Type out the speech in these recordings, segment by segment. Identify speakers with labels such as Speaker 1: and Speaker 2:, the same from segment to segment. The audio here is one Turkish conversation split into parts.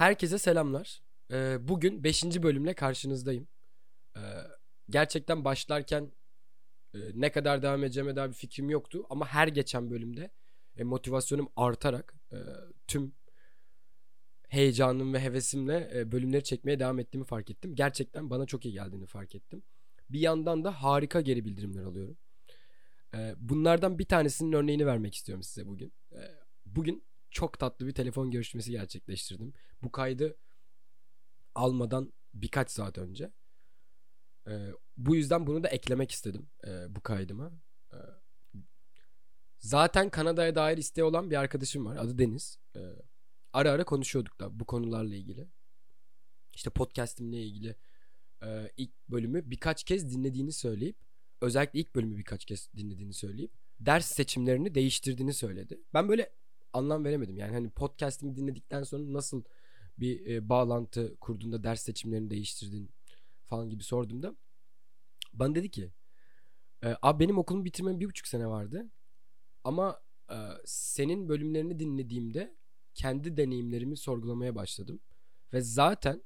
Speaker 1: Herkese selamlar. Ee, bugün 5. bölümle karşınızdayım. Ee, gerçekten başlarken e, ne kadar devam edeceğime daha bir fikrim yoktu. Ama her geçen bölümde e, motivasyonum artarak e, tüm heyecanım ve hevesimle e, bölümleri çekmeye devam ettiğimi fark ettim. Gerçekten bana çok iyi geldiğini fark ettim. Bir yandan da harika geri bildirimler alıyorum. E, bunlardan bir tanesinin örneğini vermek istiyorum size bugün. E, bugün çok tatlı bir telefon görüşmesi gerçekleştirdim. Bu kaydı almadan birkaç saat önce. Ee, bu yüzden bunu da eklemek istedim e, bu kaydıma. Ee, zaten Kanada'ya dair isteği olan bir arkadaşım var. Adı Deniz. Ee, ara ara konuşuyorduk da bu konularla ilgili. İşte podcastimle ilgili e, ilk bölümü birkaç kez dinlediğini söyleyip özellikle ilk bölümü birkaç kez dinlediğini söyleyip ders seçimlerini değiştirdiğini söyledi. Ben böyle anlam veremedim. Yani hani podcast'imi dinledikten sonra nasıl bir e, bağlantı kurduğunda ders seçimlerini değiştirdin falan gibi sorduğumda bana dedi ki e, abi benim okulumu bitirmem bir buçuk sene vardı ama e, senin bölümlerini dinlediğimde kendi deneyimlerimi sorgulamaya başladım ve zaten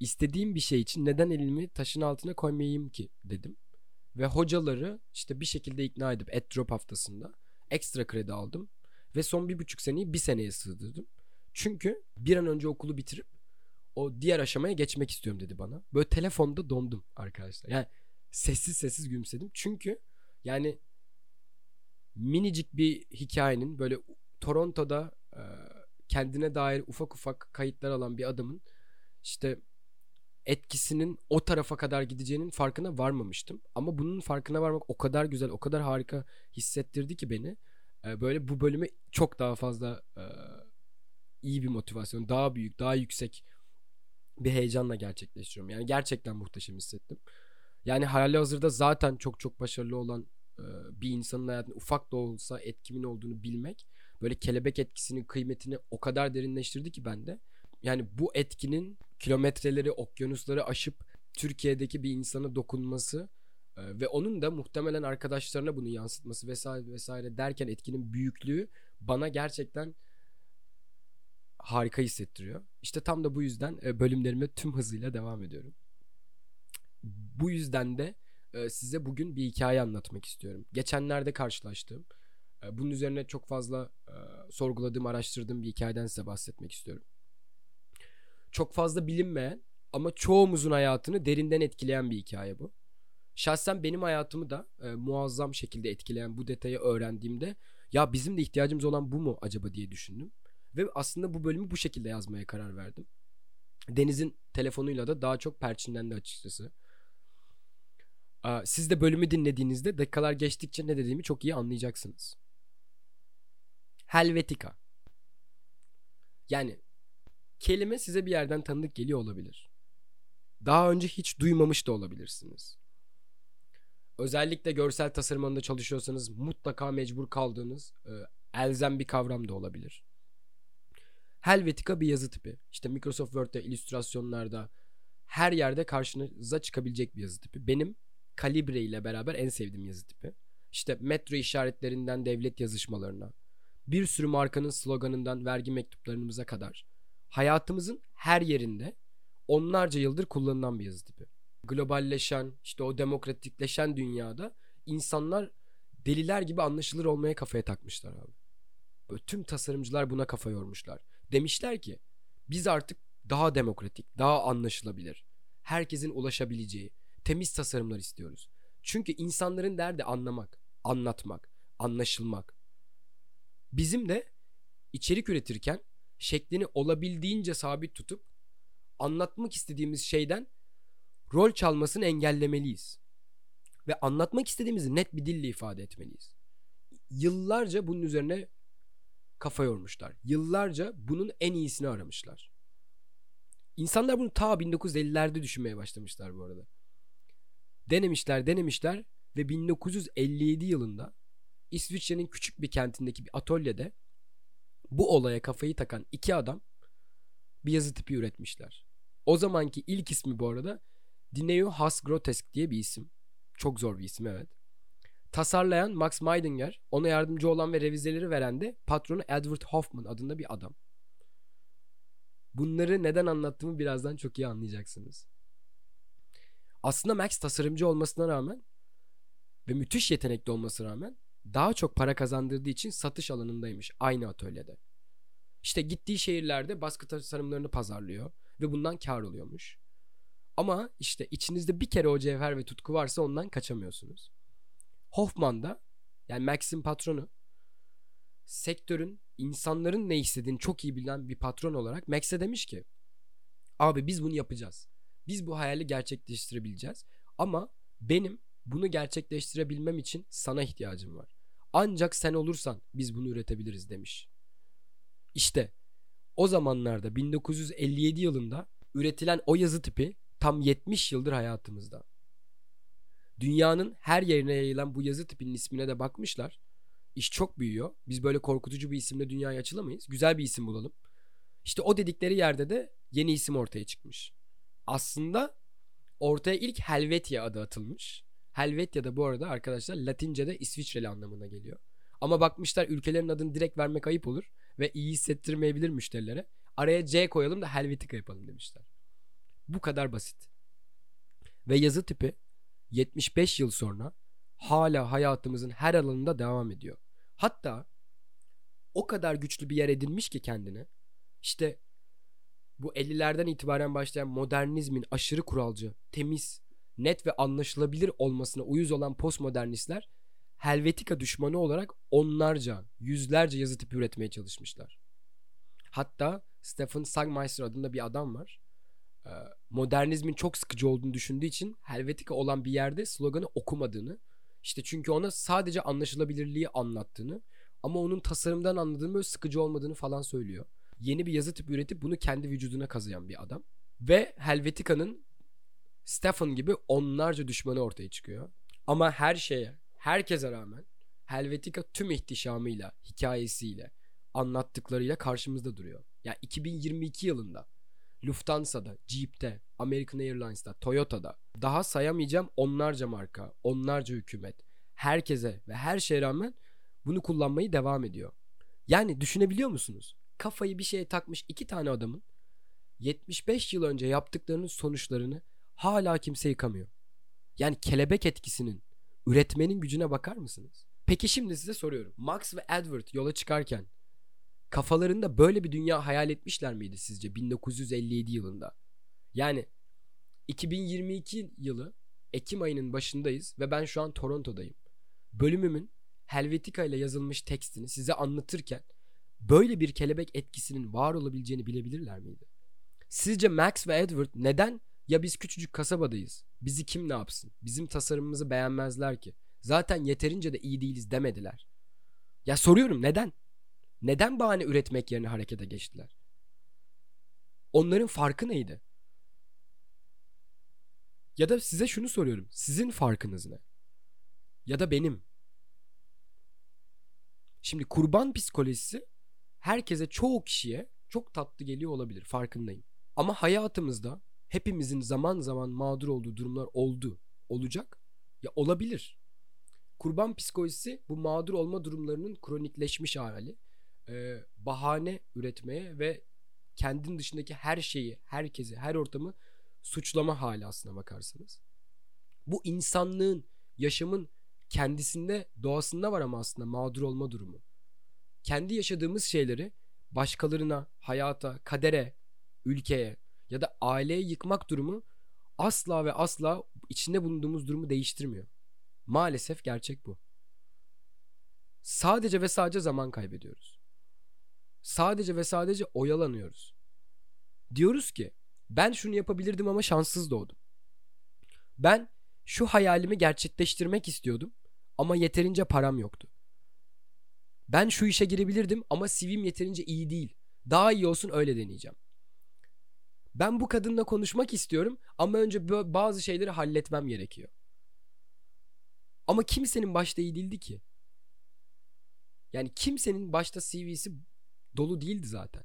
Speaker 1: istediğim bir şey için neden elimi taşın altına koymayayım ki dedim ve hocaları işte bir şekilde ikna edip et drop haftasında ekstra kredi aldım ve son bir buçuk seneyi bir seneye sığdırdım. Çünkü bir an önce okulu bitirip o diğer aşamaya geçmek istiyorum dedi bana. Böyle telefonda dondum arkadaşlar. Yani sessiz sessiz gülümsedim. Çünkü yani minicik bir hikayenin böyle Toronto'da e, kendine dair ufak ufak kayıtlar alan bir adamın işte etkisinin o tarafa kadar gideceğinin farkına varmamıştım. Ama bunun farkına varmak o kadar güzel, o kadar harika hissettirdi ki beni. E, böyle bu bölümü çok daha fazla e, iyi bir motivasyon, daha büyük, daha yüksek bir heyecanla gerçekleştiriyorum. Yani gerçekten muhteşem hissettim. Yani hali hazırda zaten çok çok başarılı olan e, bir insanın hayatında ufak da olsa etkimin olduğunu bilmek böyle kelebek etkisinin kıymetini o kadar derinleştirdi ki bende. Yani bu etkinin kilometreleri, okyanusları aşıp Türkiye'deki bir insana dokunması ve onun da muhtemelen arkadaşlarına bunu yansıtması vesaire vesaire derken etkinin büyüklüğü bana gerçekten harika hissettiriyor. İşte tam da bu yüzden e, bölümlerime tüm hızıyla devam ediyorum. Bu yüzden de e, size bugün bir hikaye anlatmak istiyorum. Geçenlerde karşılaştığım, e, bunun üzerine çok fazla sorguladığım, araştırdığım bir hikayeden size bahsetmek istiyorum. Çok fazla bilinmeyen ama çoğumuzun hayatını derinden etkileyen bir hikaye bu. Şahsen benim hayatımı da e, muazzam şekilde etkileyen bu detayı öğrendiğimde ya bizim de ihtiyacımız olan bu mu acaba diye düşündüm. Ve aslında bu bölümü bu şekilde yazmaya karar verdim. Deniz'in telefonuyla da daha çok perçinlendi açıkçası. Siz de bölümü dinlediğinizde dakikalar geçtikçe ne dediğimi çok iyi anlayacaksınız. Helvetica. Yani kelime size bir yerden tanıdık geliyor olabilir. Daha önce hiç duymamış da olabilirsiniz. Özellikle görsel tasarımında çalışıyorsanız mutlaka mecbur kaldığınız e, elzem bir kavram da olabilir. Helvetica bir yazı tipi. İşte Microsoft Word'de, illüstrasyonlarda her yerde karşınıza çıkabilecek bir yazı tipi. Benim Calibre ile beraber en sevdiğim yazı tipi. İşte metro işaretlerinden devlet yazışmalarına, bir sürü markanın sloganından vergi mektuplarımıza kadar hayatımızın her yerinde onlarca yıldır kullanılan bir yazı tipi. Globalleşen, işte o demokratikleşen dünyada insanlar deliler gibi anlaşılır olmaya kafaya takmışlar abi. Böyle tüm tasarımcılar buna kafa yormuşlar. Demişler ki biz artık daha demokratik, daha anlaşılabilir, herkesin ulaşabileceği temiz tasarımlar istiyoruz. Çünkü insanların derdi anlamak, anlatmak, anlaşılmak. Bizim de içerik üretirken şeklini olabildiğince sabit tutup anlatmak istediğimiz şeyden rol çalmasını engellemeliyiz. Ve anlatmak istediğimizi net bir dille ifade etmeliyiz. Yıllarca bunun üzerine kafa yormuşlar. Yıllarca bunun en iyisini aramışlar. İnsanlar bunu ta 1950'lerde düşünmeye başlamışlar bu arada. Denemişler, denemişler ve 1957 yılında İsviçre'nin küçük bir kentindeki bir atölyede bu olaya kafayı takan iki adam bir yazı tipi üretmişler. O zamanki ilk ismi bu arada Dineo Has Grotesk diye bir isim. Çok zor bir isim evet. Tasarlayan Max Meidinger, ona yardımcı olan ve revizeleri veren de patronu Edward Hoffman adında bir adam. Bunları neden anlattığımı birazdan çok iyi anlayacaksınız. Aslında Max tasarımcı olmasına rağmen ve müthiş yetenekli olmasına rağmen daha çok para kazandırdığı için satış alanındaymış aynı atölyede. İşte gittiği şehirlerde baskı tasarımlarını pazarlıyor ve bundan kar oluyormuş. Ama işte içinizde bir kere o cevher ve tutku varsa ondan kaçamıyorsunuz. Hoffman da yani Max'in patronu sektörün insanların ne istediğini çok iyi bilen bir patron olarak Max'e demiş ki abi biz bunu yapacağız. Biz bu hayali gerçekleştirebileceğiz. Ama benim bunu gerçekleştirebilmem için sana ihtiyacım var. Ancak sen olursan biz bunu üretebiliriz demiş. İşte o zamanlarda 1957 yılında üretilen o yazı tipi tam 70 yıldır hayatımızda. Dünyanın her yerine yayılan bu yazı tipinin ismine de bakmışlar. İş çok büyüyor. Biz böyle korkutucu bir isimle dünyaya açılamayız. Güzel bir isim bulalım. İşte o dedikleri yerde de yeni isim ortaya çıkmış. Aslında ortaya ilk Helvetia adı atılmış. Helvetia da bu arada arkadaşlar Latince'de İsviçreli anlamına geliyor. Ama bakmışlar ülkelerin adını direkt vermek ayıp olur ve iyi hissettirmeyebilir müşterilere. Araya C koyalım da Helvetica yapalım demişler. Bu kadar basit. Ve yazı tipi 75 yıl sonra hala hayatımızın her alanında devam ediyor. Hatta o kadar güçlü bir yer edinmiş ki kendine. İşte bu 50'lerden itibaren başlayan modernizmin aşırı kuralcı, temiz, net ve anlaşılabilir olmasına uyuz olan postmodernistler Helvetika düşmanı olarak onlarca, yüzlerce yazı tipi üretmeye çalışmışlar. Hatta Stephen Sagmeister adında bir adam var. Ee, modernizmin çok sıkıcı olduğunu düşündüğü için Helvetika olan bir yerde sloganı okumadığını, işte çünkü ona sadece anlaşılabilirliği anlattığını ama onun tasarımdan anladığını böyle sıkıcı olmadığını falan söylüyor. Yeni bir yazı tipi üretip bunu kendi vücuduna kazıyan bir adam. Ve Helvetika'nın Stephen gibi onlarca düşmanı ortaya çıkıyor. Ama her şeye, herkese rağmen Helvetica tüm ihtişamıyla, hikayesiyle, anlattıklarıyla karşımızda duruyor. Yani 2022 yılında Lufthansa'da, Jeep'te, American Airlines'ta, Toyota'da daha sayamayacağım onlarca marka, onlarca hükümet, herkese ve her şeye rağmen bunu kullanmayı devam ediyor. Yani düşünebiliyor musunuz? Kafayı bir şeye takmış iki tane adamın 75 yıl önce yaptıklarının sonuçlarını hala kimse yıkamıyor. Yani kelebek etkisinin, üretmenin gücüne bakar mısınız? Peki şimdi size soruyorum. Max ve Edward yola çıkarken kafalarında böyle bir dünya hayal etmişler miydi sizce 1957 yılında? Yani 2022 yılı Ekim ayının başındayız ve ben şu an Toronto'dayım. Bölümümün Helvetica ile yazılmış tekstini size anlatırken böyle bir kelebek etkisinin var olabileceğini bilebilirler miydi? Sizce Max ve Edward neden ya biz küçücük kasabadayız. Bizi kim ne yapsın? Bizim tasarımımızı beğenmezler ki. Zaten yeterince de iyi değiliz demediler. Ya soruyorum neden? Neden bahane üretmek yerine harekete geçtiler? Onların farkı neydi? Ya da size şunu soruyorum. Sizin farkınız ne? Ya da benim. Şimdi kurban psikolojisi herkese çoğu kişiye çok tatlı geliyor olabilir farkındayım. Ama hayatımızda hepimizin zaman zaman mağdur olduğu durumlar oldu. Olacak. Ya olabilir. Kurban psikolojisi bu mağdur olma durumlarının kronikleşmiş hali. Ee, bahane üretmeye ve kendin dışındaki her şeyi, herkesi, her ortamı suçlama hali aslına bakarsanız. Bu insanlığın, yaşamın kendisinde, doğasında var ama aslında mağdur olma durumu. Kendi yaşadığımız şeyleri başkalarına, hayata, kadere, ülkeye, ya da aileyi yıkmak durumu asla ve asla içinde bulunduğumuz durumu değiştirmiyor. Maalesef gerçek bu. Sadece ve sadece zaman kaybediyoruz. Sadece ve sadece oyalanıyoruz. Diyoruz ki ben şunu yapabilirdim ama şanssız doğdum. Ben şu hayalimi gerçekleştirmek istiyordum ama yeterince param yoktu. Ben şu işe girebilirdim ama CV'm yeterince iyi değil. Daha iyi olsun öyle deneyeceğim. Ben bu kadınla konuşmak istiyorum ama önce bazı şeyleri halletmem gerekiyor. Ama kimsenin başta iyi değildi ki. Yani kimsenin başta CV'si dolu değildi zaten.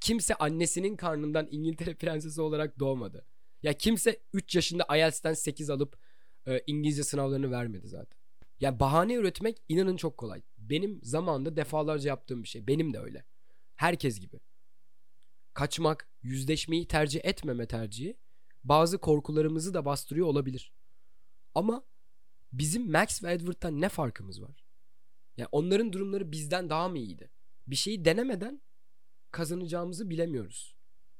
Speaker 1: Kimse annesinin karnından İngiltere prensesi olarak doğmadı. Ya kimse 3 yaşında IELTS'ten 8 alıp e, İngilizce sınavlarını vermedi zaten. Yani bahane üretmek inanın çok kolay. Benim zamanında defalarca yaptığım bir şey. Benim de öyle. Herkes gibi. kaçmak, yüzleşmeyi tercih etmeme tercihi bazı korkularımızı da bastırıyor olabilir. Ama bizim Max ve Edward'dan ne farkımız var? Yani onların durumları bizden daha mı iyiydi? Bir şeyi denemeden kazanacağımızı bilemiyoruz.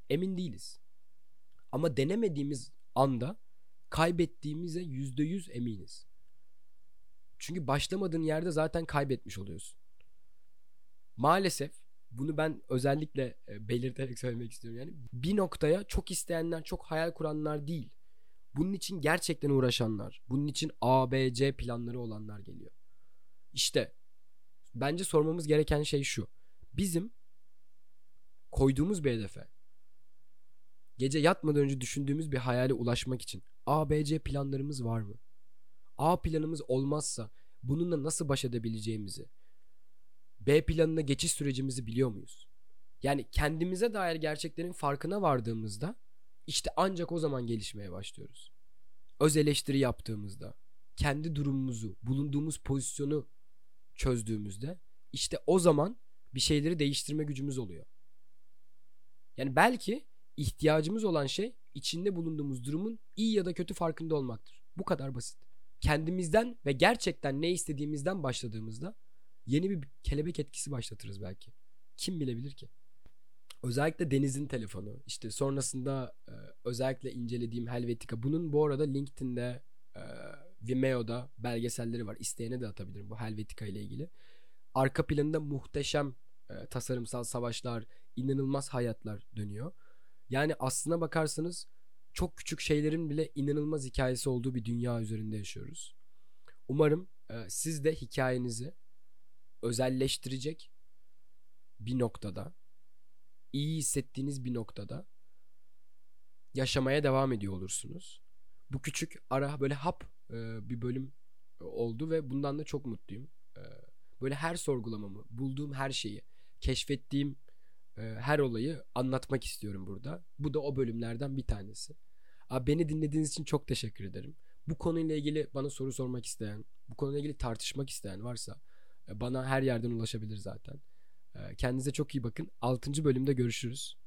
Speaker 1: Emin değiliz. Ama denemediğimiz anda kaybettiğimize yüzde yüz eminiz. Çünkü başlamadığın yerde zaten kaybetmiş oluyorsun. Maalesef bunu ben özellikle e, belirterek söylemek istiyorum. Yani bir noktaya çok isteyenler, çok hayal kuranlar değil. Bunun için gerçekten uğraşanlar, bunun için A, B, C planları olanlar geliyor. İşte bence sormamız gereken şey şu. Bizim koyduğumuz bir hedefe, gece yatmadan önce düşündüğümüz bir hayale ulaşmak için A, B, C planlarımız var mı? A planımız olmazsa bununla nasıl baş edebileceğimizi, B planına geçiş sürecimizi biliyor muyuz? Yani kendimize dair gerçeklerin farkına vardığımızda işte ancak o zaman gelişmeye başlıyoruz. Öz eleştiri yaptığımızda, kendi durumumuzu, bulunduğumuz pozisyonu çözdüğümüzde işte o zaman bir şeyleri değiştirme gücümüz oluyor. Yani belki ihtiyacımız olan şey içinde bulunduğumuz durumun iyi ya da kötü farkında olmaktır. Bu kadar basit. Kendimizden ve gerçekten ne istediğimizden başladığımızda yeni bir kelebek etkisi başlatırız belki. Kim bilebilir ki? Özellikle Deniz'in telefonu. İşte sonrasında e, özellikle incelediğim Helvetica. Bunun bu arada LinkedIn'de, e, Vimeo'da belgeselleri var. İsteyene de atabilirim bu Helvetica ile ilgili. Arka planında muhteşem e, tasarımsal savaşlar, inanılmaz hayatlar dönüyor. Yani aslına bakarsanız çok küçük şeylerin bile inanılmaz hikayesi olduğu bir dünya üzerinde yaşıyoruz. Umarım e, siz de hikayenizi özelleştirecek bir noktada, iyi hissettiğiniz bir noktada yaşamaya devam ediyor olursunuz. Bu küçük ara böyle hap e, bir bölüm oldu ve bundan da çok mutluyum. E, böyle her sorgulamamı, bulduğum her şeyi, keşfettiğim e, her olayı anlatmak istiyorum burada. Bu da o bölümlerden bir tanesi. Abi beni dinlediğiniz için çok teşekkür ederim. Bu konuyla ilgili bana soru sormak isteyen, bu konuyla ilgili tartışmak isteyen varsa bana her yerden ulaşabilir zaten. Kendinize çok iyi bakın. 6. bölümde görüşürüz.